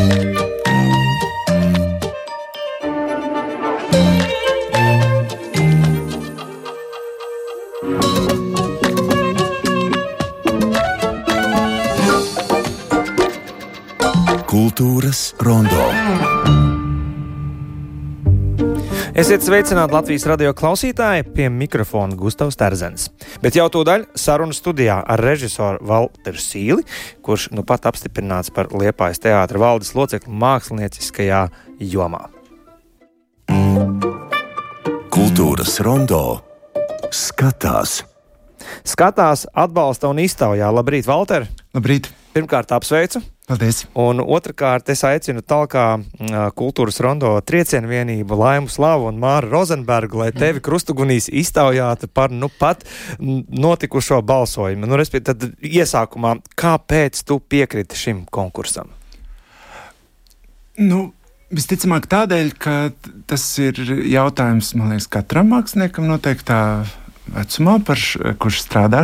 Kultūras Esiet sveicināti Latvijas radio klausītāji, pie mikrofona Gustavs Terzens. Bet jau tūdaļ sarunu studijā ar režisoru Walteru Sīli, kurš nu pat apstiprināts par Liepājas teātra valdes locekli mākslinieckajā jomā. Kultūras rondo skatās. Skatās, atbalsta un iztaujā. Labrīt, Valter! Labrīt! Pirmkārt, apsveicu! Paldies! Un otrkārt, es aicinu talkā kultūras rondo triecienu vienību Laimu Slavu un Māru Rozenbergu, lai tevi krustugunīs iztaujātu par nu pat notikušo balsojumu. Nu, respektīvi, tad iesākumā, kāpēc tu piekriti šim konkursam? Nu, Visticamāk, tādēļ, ka tas ir jautājums, liekas, katram māksliniekam noteiktā vecumā, par, kurš strādā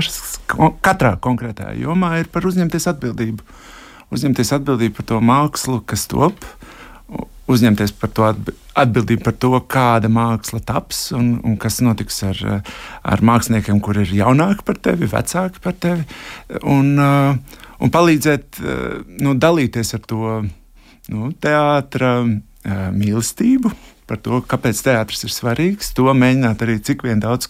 katrā konkrētajā jomā, ir par uzņemties atbildību. Uh, uzņemties atbildību par to mākslu, kas top, uzņemties par to atbildību par to, kāda māksla taps un, un kas notiks ar, ar māksliniekiem, kur ir jaunāki par tevi, vecāki par tevi, un, uh, un palīdzēt nu, dalīties ar to nu, teātra uh, mīlestību. Par to, kāpēc teātris ir svarīgs, to mēģināt arī cik vien daudz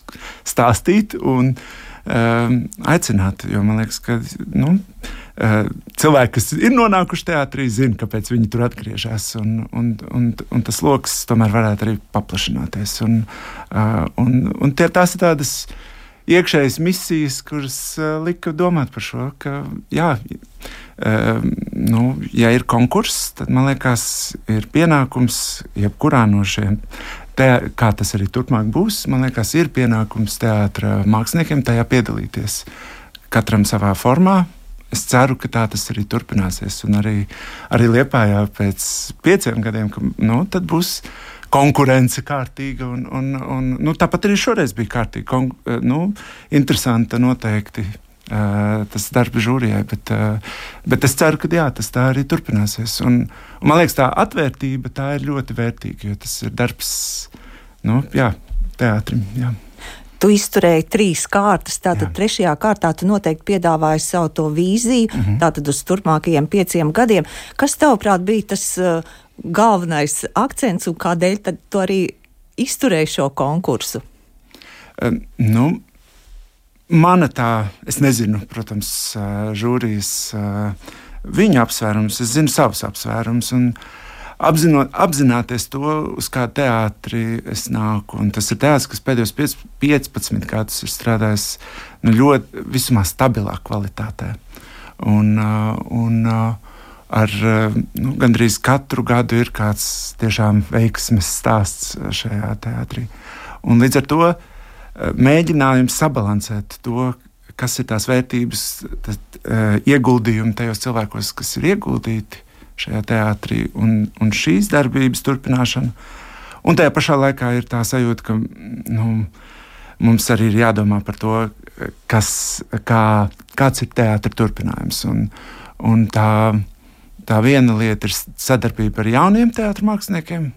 stāstīt un uh, aicināt. Jo man liekas, ka nu, uh, cilvēki, kas ir nonākuši teātrī, zina, kāpēc viņi tur atgriežas. Un, un, un, un tas lokus tomēr varētu arī paplašināties. Un, eh, un, un tie, tās ir tādas iekšējas misijas, kuras eh, lika domāt par šo, ka, jā, nu, ja ir konkurss, tad man liekas, ir pienākums jebkurā no šiem te, kā tas arī turpmāk būs, man liekas, ir pienākums teātra māksliniekiem tajā piedalīties. Katram savā formā, es ceru, ka tā tas arī turpināsies. Un arī, arī Lietpājā pēc pieciem gadiem, ka, nu, būs konkurence kārtīga. Un, un, un, nu, tāpat arī šoreiz bija kārtīgi. Kon, nu, interesanta noteikti. Uh, tas darbs žūrijai, bet, uh, bet es ceru, ka jā, tas tā arī turpināsies. Un, un man liekas, tā atvērtība tā ir ļoti vērtīga, jo tas ir darbs nu, jā, teātrim. Jā. Tu izturēji trīs kārtas, tātad Jā. trešajā kārtā tu noteikti piedāvāji savu to vīziju, mm -hmm. tātad uz turpmākajiem pieciem gadiem. Kas tavuprāt bija tas uh, galvenais akcents un kādēļ tu arī izturēji šo konkursu? Um, nu, mana tā, es nezinu, protams, uh, žūrijas uh, viņa apsvērums, es zinu savus apsvērumus. Uh, apzinot, apzināties to, uz kādu teātri es nāku. Un tas ir teātris, kas pēdējos 15 gadus ir strādājis nu, ļoti visumā stabilā kvalitātē. Un, uh, un, uh, ar nu, gandrīz katru gadu ir kāds tiešām veiksmes stāsts šajā teātrī. Un līdz ar to uh, mēģinājums sabalansēt to, kas ir tās vērtības, tad, ieguldījumi tajos cilvēkos, kas ir ieguldīti, šajā teātrī un, un šīs darbības turpināšanu. Un tajā pašā laikā ir tā sajūta, ka nu, mums arī ir jādomā par to, kas, kā, kāds ir teātris turpinājums. Un, un tā, tā viena lieta ir sadarbība ar jauniem teātris māksliniekiem.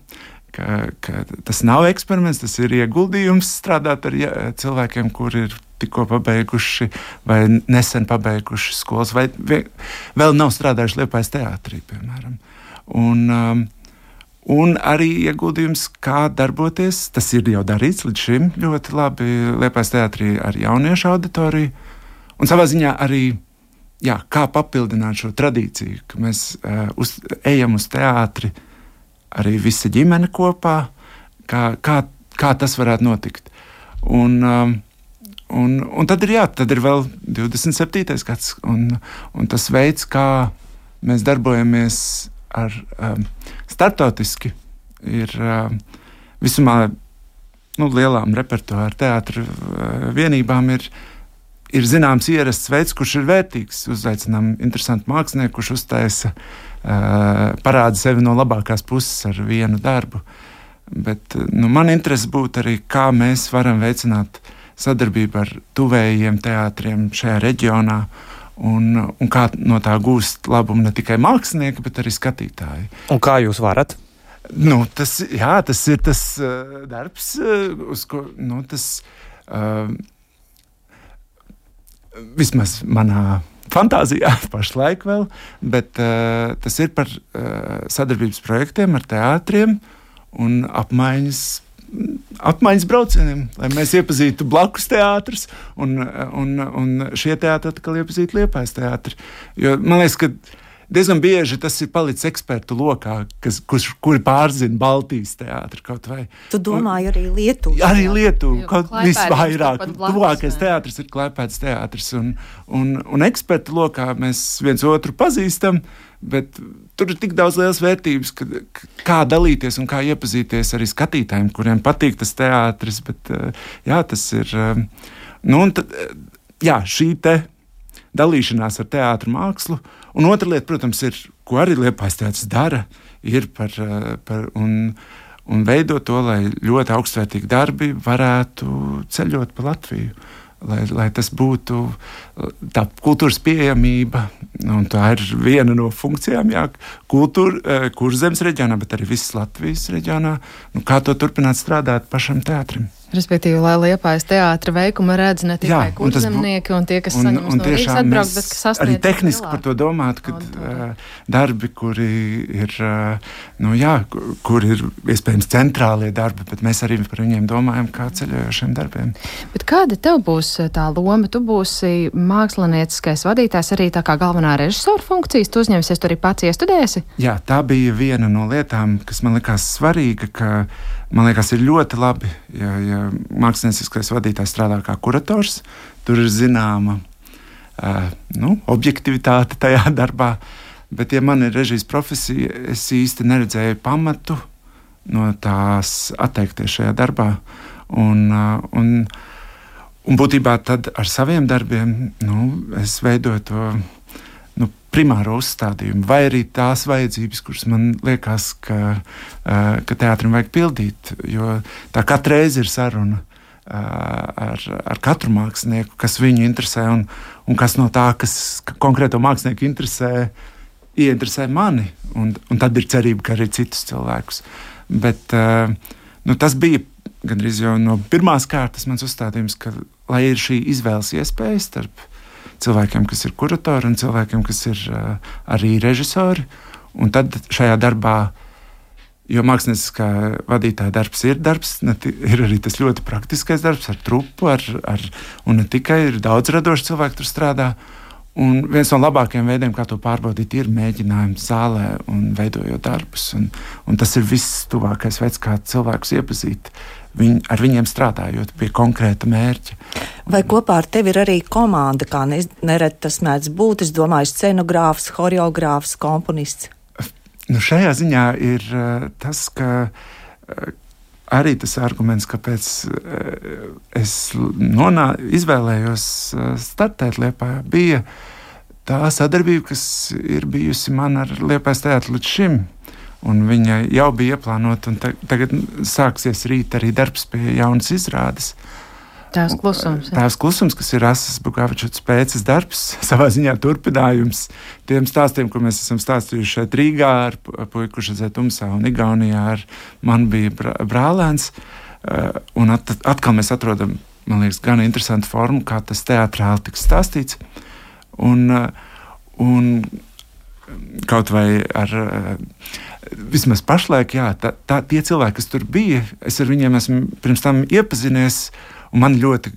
Ka, ka tas nav eksperiments, tas ir ieguldījums strādāt ar ja, cilvēkiem, kuriem ir tikko pabeiguši vai nesen pabeiguši skolas, vai vēl nav strādājuši Liepājas teātrī, piemēram. Un, um, un arī ieguldījums, kā darboties. Tas ir jau darīts līdz šim ļoti labi Liepājas teātrī ar jauniešu auditoriju. Un savā ziņā arī jā, kā papildināt šo tradīciju, ka mēs uh, uz, ejam uz teātri arī visa ģimene kopā, kā, kā, kā tas varētu notikt. Un, um, Un, un tad, ir, jā, tad ir vēl 27. gads, un, un tas veids, kā mēs darbojamies ar, um, starptautiski, ir um, visumā nu, lielām repertuāra teātris uh, vienībām. Ir, ir zināms ierasts veids, kurš ir vērtīgs. Uzaicinām interesantu mākslinieku, kurš uztaisa, uh, parāda sevi no labākās puses ar vienu darbu. Bet nu, man interese būtu arī, kā mēs varam veicināt uh, sadarbība ar tuvējiem teātriem šajā reģionā Un, un kā no tā gūst labumu ne tikai mākslinieki, bet arī skatītāji. Un kā jūs varat? Nu, tas, jā, tas ir tas uh, darbs, uh, uz ko nu, tas uh, vismaz manā fantāzijā pašlaik vēl, bet uh, tas ir par uh, sadarbības projektiem ar teātriem un apmaiņas apmaiņas braucieniem, lai mēs iepazītu blakus teātrus, un, un, un šie teātri atkal iepazītu liepais teātri. Jo man liekas, ka diezgan bieži tas ir palicis ekspertu lokā, kas, kurš, kuri pārzina Baltijas teātri kaut vai. Tu domāji arī Lietuvu? Arī Lietuvu, kaut visvairāk. Tuvākais teātris ir Klaipēds teātris, un, un, un ekspertu lokā mēs viens otru pazīstam, bet tur ir tik daudz lielas vērtības, ka, kā dalīties un kā iepazīties arī skatītājiem, kuriem patīk tas teātris, bet jā, tas ir, nu, un tad, jā, šī te dalīšanās ar teātru mākslu, uh, Un otra lieta, protams, ir, ko arī Liepais teātris dara, ir par, eh, par un, un veidot to, lai ļoti augstvērtīgi darbi varētu ceļot pa Latviju. Lai, lai tas būtu tā kultūras pieejamība, un tā ir viena no funkcijām, jā, kultūra, eh, kurš zemes reģionā, bet arī visas Latvijas reģionā. Nu, kā to turpināt strādāt pašam teātrim? Respektīvi, lai liepais teātra veikumu redz ne tikai kurzemnieki un tie, kas un, saņem un no Rīgas atbraukt, bet kas sasniedz. Arī tehniski par to domāt, ka uh, darbi, kuri ir, uh, nu jā, kur ir iespējams centrālie darbi, bet mēs arī par viņiem domājam kā ceļojošiem darbiem. Bet kāda tev būs tā loma? Tu būsi mākslinieckais vadītājs arī tā kā galvenā režisora funkcijas, tu uzņemsies, tu arī pats iestudēsi? Jā, tā bija viena no lietām, kas man likās svarīga, ka Man liekas, ir ļoti labi, ja, ja mākslinieckais vadītājs strādā kā kurators. Tur ir zināma uh, nu, objektivitāte tajā darbā. Bet, ja man ir režijas profesija, es īsti neredzēju pamatu no tās atteikties šajā darbā. Un, uh, un, un būtībā tad ar saviem darbiem nu, es veidoju to primāro uzstādījumu, vai arī tās vajadzības, kuras man liekas, ka, ka teātrim vajag pildīt. Jo tā katra reize ir saruna ar, ar katru mākslinieku, kas viņu interesē, un, un kas no tā, kas konkrēto mākslinieku interesē, ieinteresē mani. Un, un tad ir cerība, ka arī citus cilvēkus. Bet nu, tas bija gandrīz jau no pirmās kārtas mans uzstādījums, ka lai ir šī izvēles iespēja starp cilvēkiem, kas ir kuratori un cilvēkiem, kas ir uh, arī režisori. Un tad šajā darbā, jo mākslinieckā vadītāja darbs ir darbs, ir arī tas ļoti praktiskais darbs ar trupu, ar, ar, un ne tikai ir daudz radošu cilvēku tur strādā. Un viens no labākajiem veidiem, kā to pārbaudīt, ir mēģinājums zālē un veidojot darbus. Un, un tas ir viss tuvākais veids, kā cilvēkus iepazīt. Uh, viņ, ar viņiem strādājot pie konkrēta mērķa. Vai kopā ar tevi ir arī komanda, kā nereti tas mēdz būt? Es domāju, scenogrāfs, choreogrāfs, komponists. Nu, šajā ziņā ir uh, tas, ka uh, arī tas arguments, kāpēc uh, es nonā, izvēlējos startēt Lietpā, bija tā sadarbība, kas ir bijusi man ar Lietpājas teātru līdz šim. Un viņa jau bija ieplānota, un ta, tagad sāksies rīt arī darbs pie jaunas izrādes. Tās klusums. Jā. Tās klusums, kas ir Asas Buļbuļsaktas pēcas darbs, savā ziņā turpinājums tiem stāstiem, ko mēs esam stāstījuši šeit Rīgā ar puiku, redzēja tumsā, un Igaunijā ar man bija brālēns. Uh, un at, atkal mēs atrodam, man liekas, gan interesantu formu, kā tas teātrāli tiks stāstīts. Un, uh, un kaut vai ar vismaz pašlaik, jā, tā, tā, tie cilvēki, kas tur bija, es ar viņiem esmu pirms tam iepazinies, un man ļoti.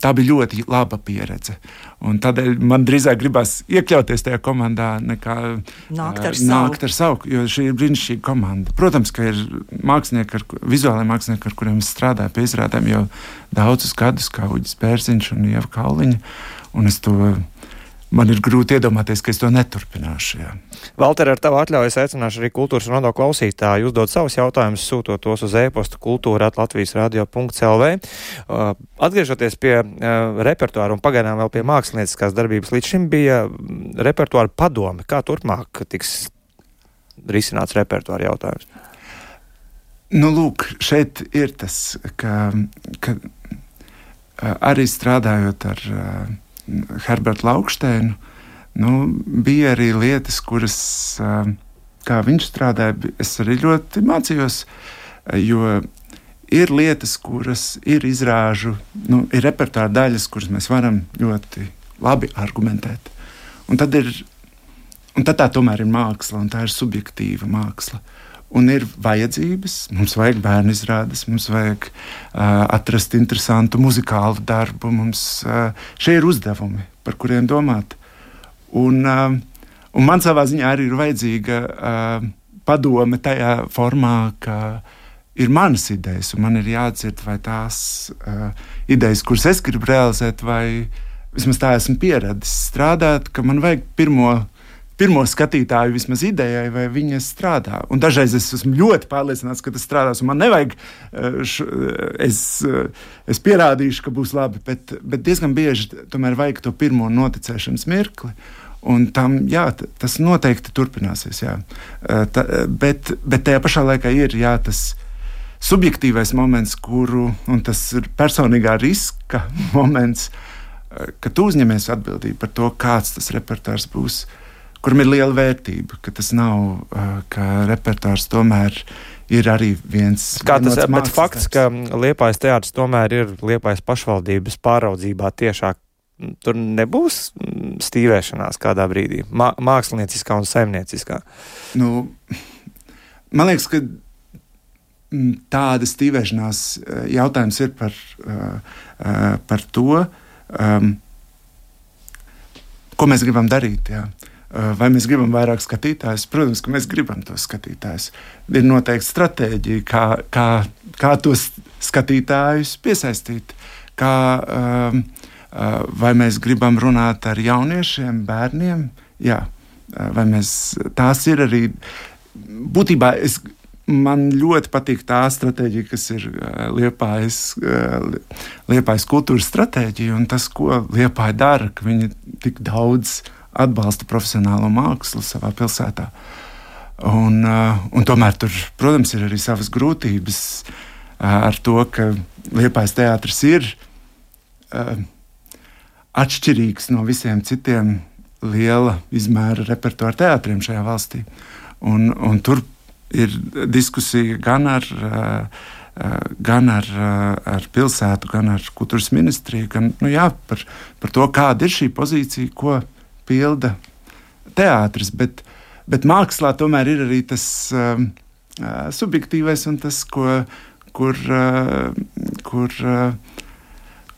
Tā bija ļoti laba pieredze. Un tādēļ man drīzāk gribās iekļauties tajā komandā, nekā nākt ar, uh, nākt ar savu. Jo šī ir brīnišķīga komanda. Protams, ka ir mākslinieki, ar, vizuāli mākslinieki, ar kuriem es strādāju pie izrādēm jau daudzus gadus, kā Uģis Bērziņš un Ieva Kauliņa. Un es to man ir grūti iedomāties, ka es to neturpināšu. Jā. Valter, ar tavu atļauju aicināšu arī kultūras rondo klausītāju uzdot savus jautājumus, sūtot tos uz e-postu kultūra Latvijas radio.lv. Uh, atgriežoties pie uh, repertuāra un pagaidām vēl pie mākslinieckās darbības, līdz šim bija mm, repertuāra padome. Kā turpmāk tiks risināts repertuāra jautājums? Nu, lūk, šeit ir tas, ka, ka uh, arī strādājot ar uh, Herbertu Lauksteinu, nu, bija arī lietas, kuras, uh, kā viņš strādāja, es arī ļoti mācījos. Jo ir lietas, kuras ir izrāžu, nu, ir repertuāra daļas, kuras mēs varam ļoti labi argumentēt. Un tad, ir, un tad tā tomēr ir māksla, un tā ir subjektīva māksla. Un ir vajadzības, mums vajag bērnu izrādes, mums vajag uh, atrast interesantu muzikālu darbu. Mums uh, šie ir uzdevumi, par kuriem domāt. Un, uh, un man savā ziņā arī ir vajadzīga uh, padome tajā formā, ka ir manas idejas, un man ir jādzird, vai tās uh, idejas, kuras es gribu realizēt, vai vismaz tā esmu pieradis strādāt, ka man vajag pirmo. Pirmo skatītāju vismaz idejai, vai viņa strādā. Un dažreiz es esmu ļoti pārliecināts, ka tas strādās. Man nevajag, š, es, es pierādīšu, ka būs labi, bet, bet diezgan bieži tomēr vajag to pirmo noticēšanas mirkli. Un tam, jā, tas noteikti turpināsies. Jā. Ta, bet, bet tajā pašā laikā ir jā, tas subjektīvais moments, kuru, un tas ir personīgā riska moments, eh, ka tu uzņemies atbildību par to, kāds tas repertuārs būs, kuram ir liela vērtība, ka tas nav, ka repertuārs tomēr ir arī viens. Kā tas ir? Bet fakts, ka Liepājas teātris tomēr ir Liepājas pašvaldības pāraudzībā tiešāk. Tur nebūs stīvēšanās kādā brīdī, Mā, mākslinieckā un saimnieciskā. Nu, man liekas, ka tāda stīvēšanās jautājums ir par, par to, ko mēs gribam darīt. Jā. Vai mēs gribam vairāk skatītājus? Protams, ka mēs gribam tos skatītājus. Ir noteikti stratēģija, kā, kā, kā tos skatītājus piesaistīt. Kā, um, vai mēs gribam runāt ar jauniešiem, bērniem? Jā, vai mēs, tās ir arī būtībā. Es, Man ļoti patīk tā stratēģija, kas ir Liepājas, Liepājas kultūras stratēģija un tas, ko Liepāja dara, ka viņi tik daudz atbalsta profesionālo mākslu savā pilsētā. Un, un tomēr tur, protams, ir arī savas grūtības ar to, ka Liepājas teātris ir atšķirīgs no visiem citiem liela izmēra repertuāra teātriem šajā valstī. Un, un tur ir diskusija gan ar, gan ar, ar pilsētu, gan ar kultūras ministriju, gan nu, jā, par, par to, kāda ir šī pozīcija, ko pilda teātris. Bet, bet mākslā tomēr ir arī tas uh, subjektīvais un tas, ko, kur, uh, kur, uh,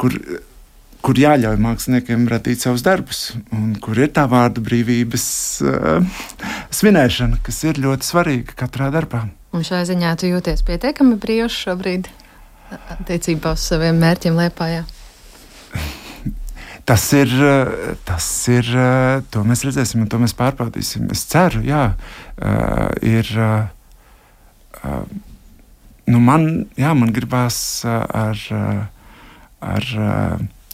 kur kur jāļauj māksliniekiem radīt savus darbus, un kur ir tā vārdu brīvības uh, svinēšana, kas ir ļoti svarīga katrā darbā. Un šai ziņā tu jūties pietiekami brīvs šobrīd attiecībā uz saviem mērķiem Liepājā? Tas ir, eh, tas ir, eh, to mēs redzēsim, un to mēs pārbaudīsim. Es ceru, jā, uh, ir. Nu man, jā, man gribās ar, ar,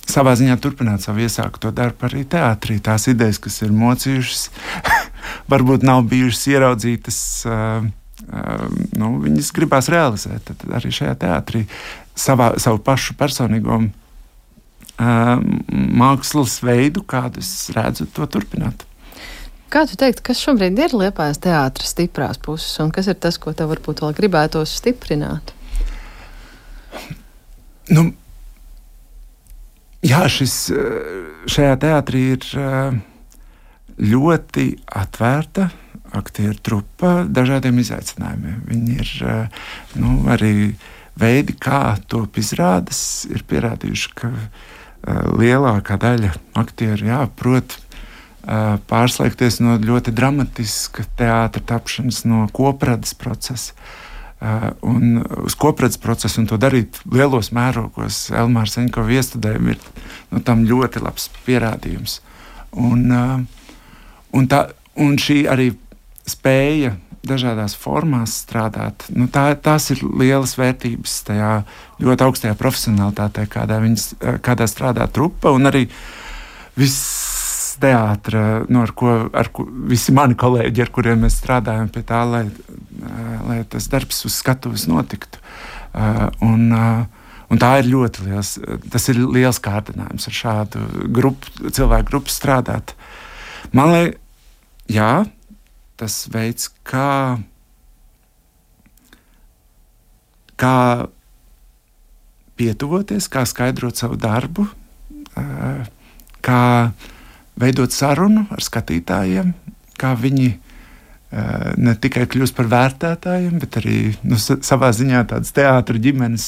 savā ziņā turpināt savu iesākto darbu arī teātrī. Tās idejas, kas ir mocījušas, varbūt nav bijušas ieraudzītas. Nu, viņas gribās realizēt tad arī šajā teātrī savā, savu pašu personīgo mākslas veidu, kādu es redzu, to turpināt. Kā tu teiktu, kas šobrīd ir Liepājas teātris stiprās puses, un kas ir tas, ko tev varbūt vēl gribētos stiprināt? Nu, Jā, šis, šajā teātrī ir ļoti atvērta aktieru trupa dažādiem izaicinājumiem. Viņi ir nu, arī veidi, kā top izrādes, ir pierādījuši, ka lielākā daļa aktieru jā, prot pārslēgties no ļoti dramatiska teātra tapšanas, no kopradas procesa Uh, un uz kopredzes procesu un to darīt lielos mērogos. Elmāra Senko viestudējumi ir nu, tam ļoti labs pierādījums. Un, un, tā, un šī arī spēja dažādās formās strādāt, nu, tā, tās ir lielas vērtības tajā ļoti augstajā profesionālitātē, kādā, viņas, kādā strādā trupa. Un arī viss teātris, nu, ar ko ar ko, visi mani kolēģi, ar kuriem mēs strādājam pie tā, lai, lai tas darbs uz skatuves notiktu. Un, Un tā ir ļoti liels, tas ir liels kārdinājums ar šādu grupu, cilvēku grupu strādāt. Man liekas, jā, tas veids, kā, kā pietuvoties, kā skaidrot savu darbu, kā veidot sarunu ar skatītājiem, kā viņi ne tikai kļūst par vērtētājiem, bet arī nu, savā ziņā tādas teātris ģimenes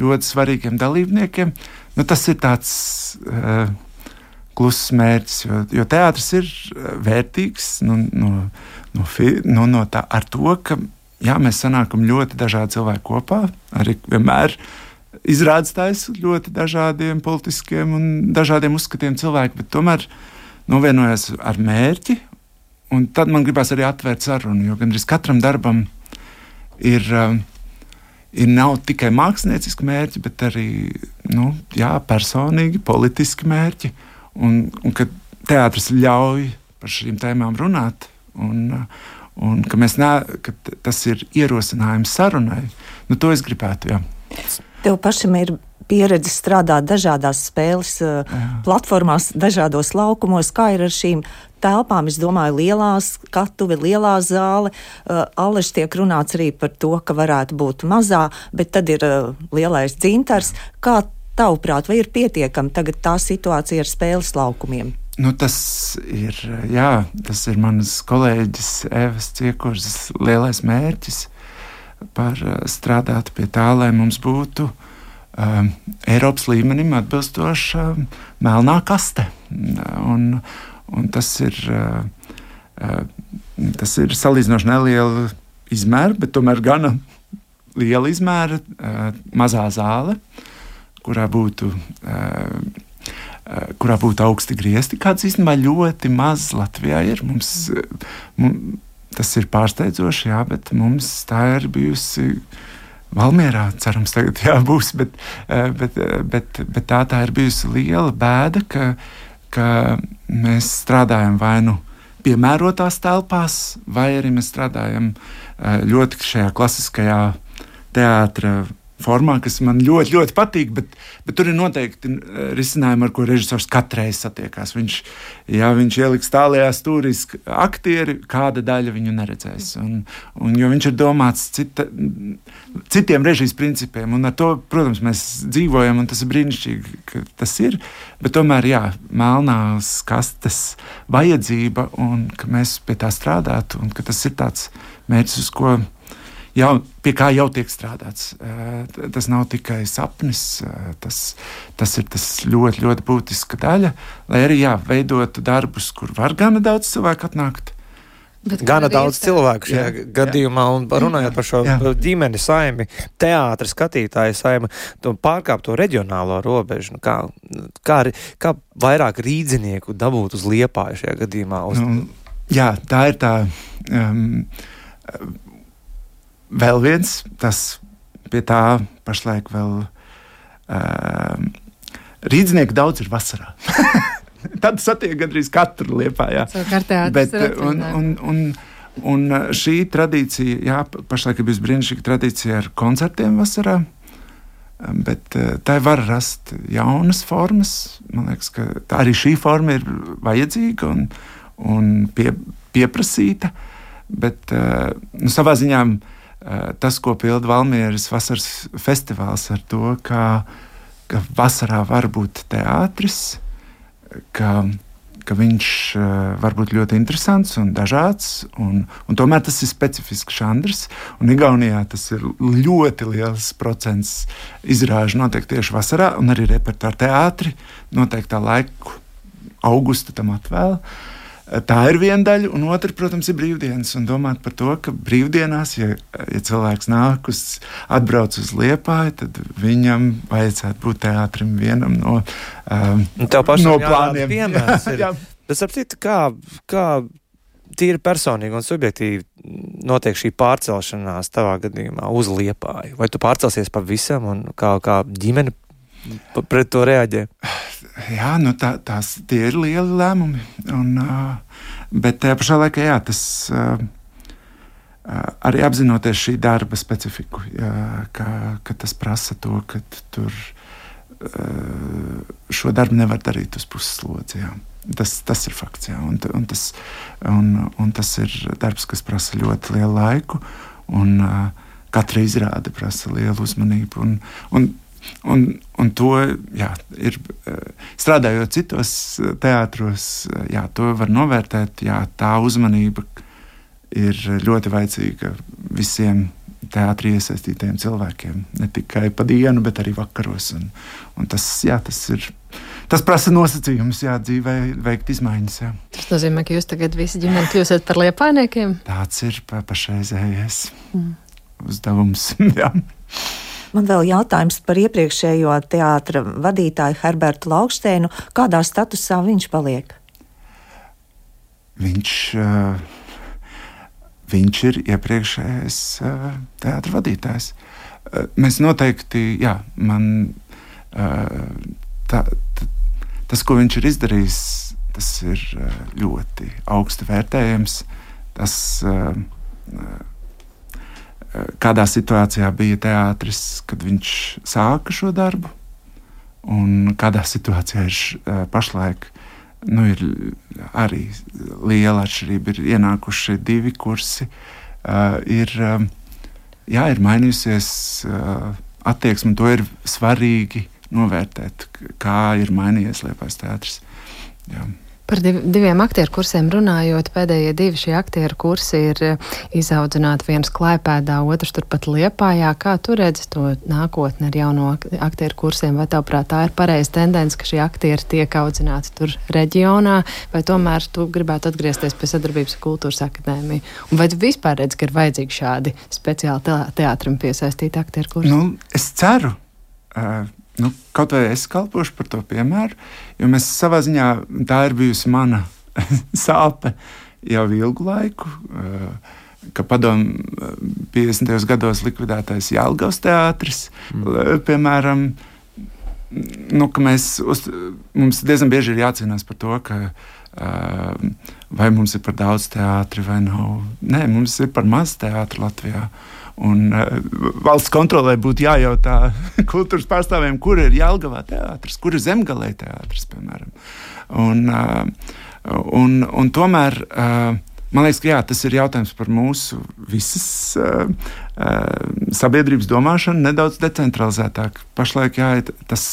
ļoti svarīgiem dalībniekiem. Nu, tas ir tāds uh, kluss mērķis, jo, jo teātris ir eh, vērtīgs nu, no, no, no, no tā, ar to, ka jā, mēs sanākam ļoti dažādi cilvēki kopā. Arī vienmēr izrādās ļoti dažādiem politiskiem un dažādiem uzskatiem cilvēki, bet tomēr novienojas ar mērķi. Un tad man gribās arī atvērt sarunu, jo gandrīz katram darbam ir. Uh, ir nav tikai mākslinieciski mērķi, bet arī nu, jā, personīgi, politiski mērķi. Un, un ka teātris ļauj par šīm tēmām runāt, un, un ka, ne, ka tas ir ierosinājums sarunai, nu, to es gribētu. Jā. Tev pašam ir pieredze strādāt dažādās spēles Jā. platformās, dažādos laukumos. Kā ir ar šīm telpām. Es domāju, lielā skatuve, lielā zāle. Uh, Alež tiek runāts arī par to, ka varētu būt mazā, bet tad ir uh, lielais dzintars. Kā tavuprāt, vai ir pietiekami tagad tā situācija ar spēles laukumiem? Nu, tas ir, jā, tas ir mans kolēģis Evas Ciekuras lielais mērķis par uh, strādāt pie tā, lai mums būtu um, Eiropas līmenim atbilstoša um, melnā kaste. Un, Un tas ir, uh, uh, tas ir salīdzinoši neliela izmēra, bet tomēr gana liela izmēra, uh, mazā zāle, kurā būtu. Kurā būtu augsti griezti, kāds īstenībā ļoti maz Latvijā ir. Mums, mums, tas ir pārsteidzoši, jā, bet mums tā ir bijusi Valmjerā. Cerams, tagad jā, būs, bet, bet, bet, bet tā, tā ir bijusi liela bēda, ka uh, ka mēs strādājam vai nu piemērotās telpās, vai arī mēs strādājam ļoti šajā klasiskajā teātris formā, kas man ļoti, ļoti patīk, bet, bet tur ir noteikti eh, risinājumi, ar ko režisors katru reizi satiekās. Viņš, ja viņš ieliks tālajā stūrī aktieri, kāda daļa viņu neredzēs. Un, un, jo viņš ir domāts cita, citiem režijas principiem, un ar to, protams, mēs dzīvojam, un tas ir brīnišķīgi, ka tas ir. Bet tomēr, jā, melnās kastes vajadzība, un ka mēs pie tā strādātu, un ka tas ir tāds mērķis, uz ko mēs jau, pie kā jau tiek strādāts. Tas nav tikai sapnis, tas, tas ir tas ļoti, ļoti būtiska daļa, lai arī jā, veidotu darbus, kur var gana daudz cilvēku atnākt. Bet Gana daudz iespēja. cilvēku šajā jā, gadījumā, un runājot par šo jā. ģimeni saimi, teātris skatītāju saimi, to pārkāpt to reģionālo robežu. Nu, kā, kā, kā vairāk rīdzinieku dabūt uz liepāju šajā gadījumā? Uz... Nu, jā, tā ir tā. Um, vēl viens, tas pie tā pašlaik vēl uh, rīznieki daudz ir vasarā. Tad satiek gandrīz katru liepā. Jā. Bet, un, un, un, un šī tradīcija, jā, pašlaik ir bijusi brīnišķīga tradīcija ar koncertiem vasarā. Bet tā var rast jaunas formas. Man liekas, ka arī šī forma ir vajadzīga un, un pie, pieprasīta. Bet nu, savā ziņā uh, Eh, tas, ko pilda Valmieras vasaras festivāls ar to, ka, ka vasarā var būt teātris, ka, ka viņš uh, var būt ļoti interesants un dažāds, un, un tomēr tas ir specifisks žanrs. Un Igaunijā tas ir ļoti liels procents izrāžu notiek tieši vasarā, un arī repertuāra teātri noteiktā laiku augusta tam atvēl. Tā ir viena daļa, un otra, protams, ir brīvdienas. Un domāt par to, ka brīvdienās, ja, ja cilvēks nāk uz, atbrauc uz liepāju, tad viņam vajadzētu būt teātrim vienam no, um, no plāniem. Piemērs ir. jā, jā. Bet, ap citu, kā, kā tīri personīgi un subjektīvi notiek šī pārcelšanās tavā gadījumā uz liepāju? Vai tu pārcelsies pavisam un kā, kā ģimene pret to reaģē? jā, nu tā, tās ir lieli lēmumi. Un, uh, bet tajā pašā laikā jā, tas. Uh, arī apzinoties šī darba specifiku, jā, ka, ka tas prasa to, ka tur šo darbu nevar darīt uz puslodzi. Jā. Tas, tas ir fakts, jā, un, un, tas, un, un tas ir darbs, kas prasa ļoti lielu laiku, un uh, katra izrāde prasa lielu uzmanību. Un, un, un, un to jā, ir strādājot citos teātros, jā, to var novērtēt. Jā, tā uzmanība ir ļoti vajadzīga visiem teātrī iesaistītajiem cilvēkiem. Ne tikai pa dienu, bet arī vakaros. Un, un tas, jā, tas ir. Tas prasa nosacījumus, jā, dzīvē, veikt izmaiņas. Jā. Tas nozīmē, ka jūs tagad visi ģimeni kļūsiet par liepainiekiem? Tāds ir pa, pašreizējais mm. uzdevums. Man vēl jautājums par iepriekšējo teātra vadītāju Herbertu Lauksteinu. Kādā statusā viņš paliek? Viņš. Uh, viņš ir iepriekšējais uh, teātris vadītājs. Uh, mēs noteikti, jā, man uh, tā, tā, tas, ko viņš ir izdarījis, tas ir ļoti augsti vērtējams. Tas, kādā situācijā bija teātris, kad viņš sāka šo darbu, un kādā situācijā ir pašlaik nu, ir arī liela atšķirība. Ir ienākuši divi kursi. Uh, ir, uh, jā, ir mainījusies uh, attieksme, to ir svarīgi novērtēt, kā ir mainījies Liepais teātris. Jā. Par div, diviem aktieru kursiem runājot, pēdējie divi šie aktieru kursi ir eh, izaudzināti viens klājpēdā, otrs turpat liepājā. Kā tu redzi to nākotni ar jauno aktieru kursiem? Vai tavuprāt tā ir pareiza tendence, ka šie aktieri tiek audzināti tur reģionā, vai tomēr tu gribētu atgriezties pie sadarbības ar kultūras akadēmiju? Un vai tu vispār redzi, ka ir vajadzīgi šādi speciāli teātrim piesaistīti aktieru kursi? Nu, es ceru. Uh, nu, kaut vai es kalpošu par to piemēru, jo mēs savā ziņā tā ir bijusi mana sāpe jau ilgu laiku. Uh, ka padomu 50. gados likvidētais Jālgavas teātris, mm. piemēram, nu, mēs uz, mums diezgan bieži ir jācīnās par to, ka uh, vai mums ir par daudz teātri vai nav. Nē, mums ir par maz teātri Latvijā. Uh, Un, uh, valsts kontrolē būtu jājautā kultūras pārstāvjiem, kur ir Jālgavā teātris, kur ir Zemgalē teātris, piemēram. Un, uh, un, un tomēr uh, man liekas, ka jā, tas ir jautājums par mūsu visas uh, uh, sabiedrības domāšanu nedaudz decentralizētāk. Pašlaik jā, tas,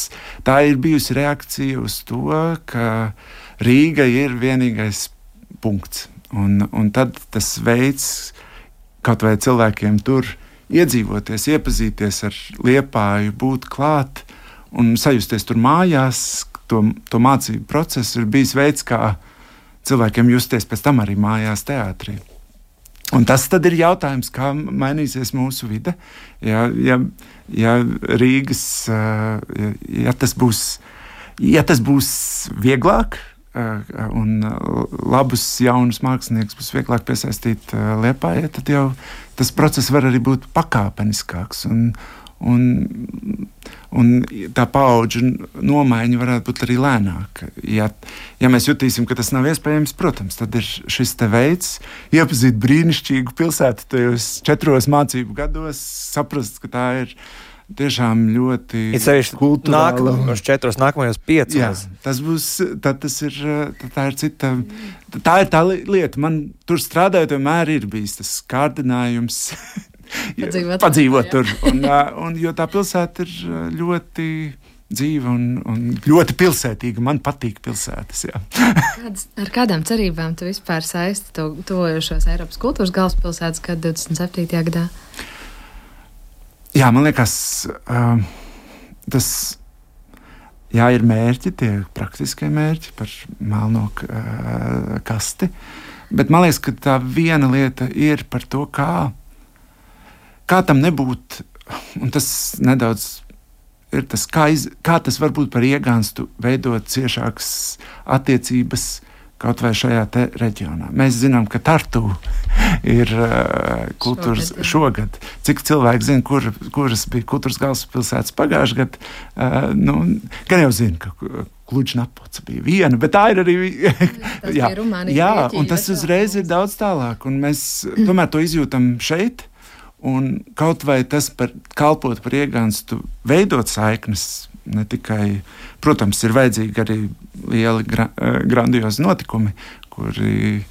tā ir bijusi reakcija uz to, ka Rīga ir vienīgais punkts. Un, un tad tas veids, kaut vai cilvēkiem tur iedzīvoties, iepazīties ar liepāju, būt klāt un sajusties tur mājās. To, to mācību procesu ir bijis veids, kā cilvēkiem justies pēc tam arī mājās, teātrī. Un tas ir jautājums, kā mainīsies mūsu vide. Ja, ja, ja Rīgas, ja, ja tas būs, ja tas būs vieglāk, un labus jaunus māksliniekus būs vieglāk piesaistīt Lietpājai, tad jau tas process var arī būt pakāpeniskāks. Un, un, un tā paudžu nomaiņa varētu būt arī lēnāka. Ja, ja mēs jutīsim, ka tas nav iespējams, protams, tad ir šis veids, iepazīt brīnišķīgu pilsētu tajos četros mācību gados, saprast, ka tā ir tiešām ļoti kultūrāli. Nākamajos četros, nākamajos piecos. Jā, tas būs, tad tas ir, tā ir cita, tā ir tā lieta. Man tur strādājot, vienmēr ir bijis tas kārdinājums. Padzīvot, padzīvot tur. Un, un, jo tā pilsēta ir ļoti dzīva un, un ļoti pilsētīga. Man patīk pilsētas. Kādas, ar kādām cerībām tu vispār saisti to tojošos Eiropas kultūras galvaspilsētas gada 27. gadā? Jā, man liekas, uh, tas jā, ir mērķi, tie praktiskie mērķi par melno uh, kasti. Bet man liekas, ka tā viena lieta ir par to, kā, kā tam nebūt. Un tas nedaudz ir tas, kā, iz, kā tas var būt par iegānstu, veidot ciešākas attiecības kaut vai šajā reģionā. Mēs zinām, ka Tartu ir uh, kultūras šogad, šogad. Cik cilvēki zina, kur, kuras bija kultūras galvaspilsētas pagājušajā gadā, uh, nu, gan jau zina, ka Kluģnapots bija viena, bet tā ir arī. jā, Rumānija, jā Grieķija, un tas uzreiz ir daudz tālāk, un mēs tomēr to izjūtam šeit. Un kaut vai tas par, kalpot par iegānstu, veidot saiknes, ne tikai, protams, ir vajadzīgi arī lieli gra, grandiozi notikumi, kuri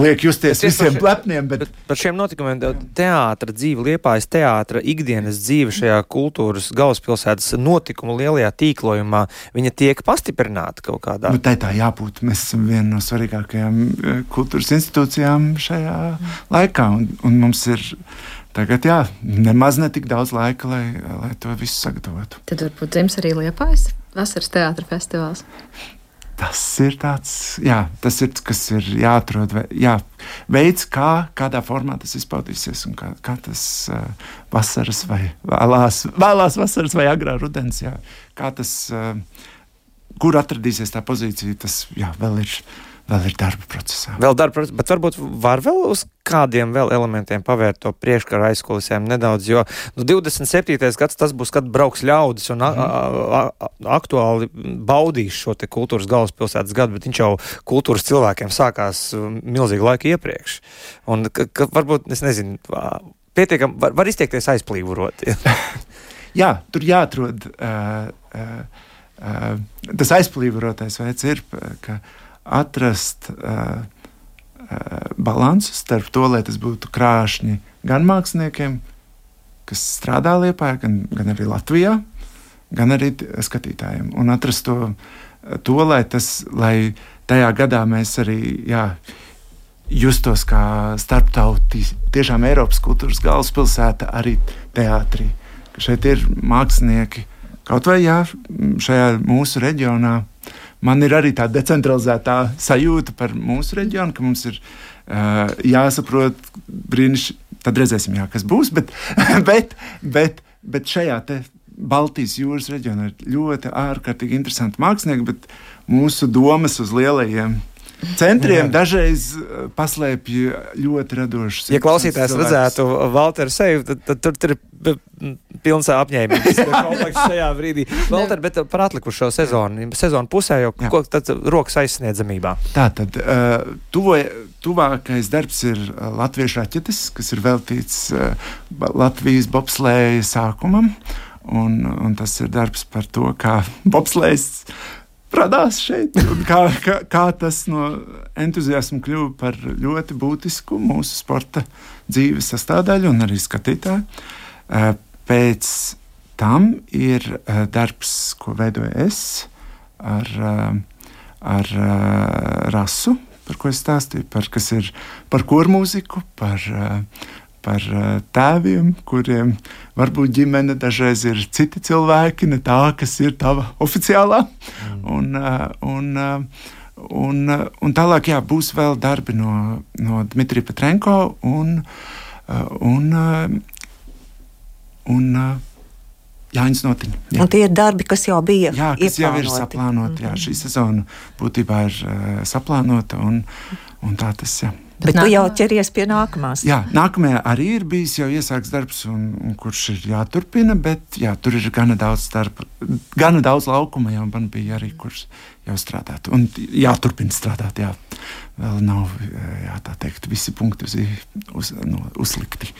liek justies visiem lepniem. Bet... Par šiem notikumiem teātris dzīve, liepājas teātris, ikdienas dzīve šajā kultūras galvaspilsētas notikumu lielajā tīklojumā, viņa tiek pastiprināta kaut kādā. Nu, tā ir tā jābūt. Mēs esam viena no svarīgākajām eh, kultūras institūcijām šajā laikā, un, un mums ir. Tagad, jā, nemaz ne tik daudz laika, lai, lai to visu sagatavotu. Tad varbūt dzims arī Liepājas vasaras teātris festivāls tas ir tāds, jā, tas ir, kas ir jāatrod, jā, veids, kā, kādā formā tas izpaudīsies un kā, kā tas uh, vasaras vai vēlās, vēlās vasaras vai agrā rudens, jā, kā tas, uh, kur atradīsies tā pozīcija, tas jā, vēl ir vēl ir darba procesā. Vēl darba procesā, bet varbūt var vēl uz kādiem vēl elementiem pavērt to priekškaru aizkulisēm nedaudz, jo nu, 27. gads tas būs, kad brauks ļaudis un mm. a, a, aktuāli baudīs šo te kultūras galvaspilsētas gadu, bet viņš jau kultūras cilvēkiem sākās milzīgi laika iepriekš. Un ka, ka varbūt, es nezinu, pietiekam, var, var izteikties aizplīvurot. Jā, tur jāatrod. Uh, uh, uh, tas aizplīvotais veids ir, ka uh, atrast uh, uh, balansu starp to, lai tas būtu krāšņi gan māksliniekiem, kas strādā Lietpā, gan, gan arī Latvijā, gan arī skatītājiem. Un atrast to, to lai, tas, lai tajā gadā mēs arī jā, justos kā starptautis, tiešām Eiropas kultūras galvaspilsēta arī teātrī. Šeit ir mākslinieki, kaut vai jā, šajā mūsu reģionā man ir arī tāda decentralizētā sajūta par mūsu reģionu, ka mums ir uh, jāsaprot brīnišķīgi. Tad redzēsim, jā, kas būs. Bet, bet, bet, bet šajā Baltijas jūras reģionā ir ļoti ārkārtīgi interesanti mākslinieki, bet mūsu domas uz lielajiem centriem Jā. dažreiz eh, paslēpj ļoti radošus. Ja klausītājs redzētu Valteru seju, tad, tad tur, tur ir pilns apņēmības šajā brīdī. Valter, bet par atlikušo sezonu, sezonu pusē jau ko, tad rokas aizsniedzamībā. Tā tad uh, tuvoja, tuvākais darbs ir Latviešu raķetes, kas ir veltīts uh, Latvijas bobslēja sākumam. Un, un tas ir darbs par to, kā bobslējas radās šeit. Kā, kā, kā tas no entuziasma kļuva par ļoti būtisku mūsu sporta dzīves sastāvdaļu un arī skatītāju. Eh, pēc tam ir eh, darbs, ko veidoju es ar, eh, ar rasu, par ko es stāstīju, par, ir par kormūziku, par par eh, tēviem, kuriem varbūt ģimene dažreiz ir citi cilvēki, ne tā, kas ir tava oficiālā. Mm. Un, eh, un, eh, un, un tālāk jā, būs vēl darbi no, no Dmitrija Petrenko un, un, un Jānis Notiņš. Jā. Un tie ir darbi, kas jau bija. Jā, kas ieplānoti. jau ir saplānoti. Mm -hmm. Jā, šī sezona būtībā ir uh, saplānota un, un tā tas ir. Bet Nā... tu jau ķeries pie nākamās. Jā, nākamajā arī ir bijis jau iesākts darbs, un, un kurš ir jāturpina, bet jā, tur ir gana daudz starp, gana daudz laukuma jau man bija arī, kurš jau strādāt. Un jāturpina strādāt, jā. Vēl nav, jā, tā teikt, visi punkti uz, uz, no, uzlikti.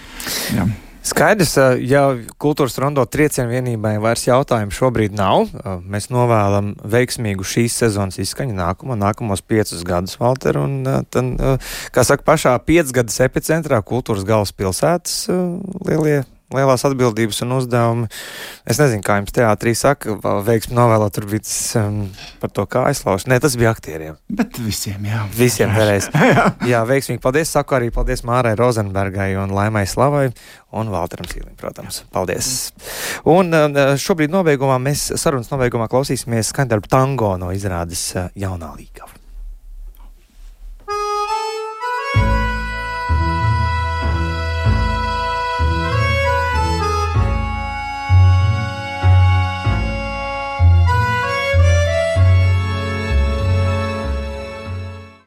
Jā. Skaidrs, ja kultūras rondo triecienu vienībai vairs jautājumu šobrīd nav, mēs novēlam veiksmīgu šīs sezonas izskaņu nākamo, nākamos piecus gadus, Valter, un tad, kā saka, pašā piecgadas epicentrā kultūras galvaspilsētas lielie lielās atbildības un uzdevumi. Es nezinu, kā jums teātrī saka, veiksmi novēlot tur bija um, par to, kā aizlauzt. Nē, tas bija aktieriem. Bet visiem, jā. Visiem vēlreiz. jā, veiksmīgi. Paldies. Saku arī paldies Mārai Rozenbergai un Laimai Slavai un Valteram Sīlim, protams. Paldies. Un uh, šobrīd nobeigumā mēs sarunas nobeigumā klausīsimies skaņdarbu tango no izrādes uh, jaunā līgava.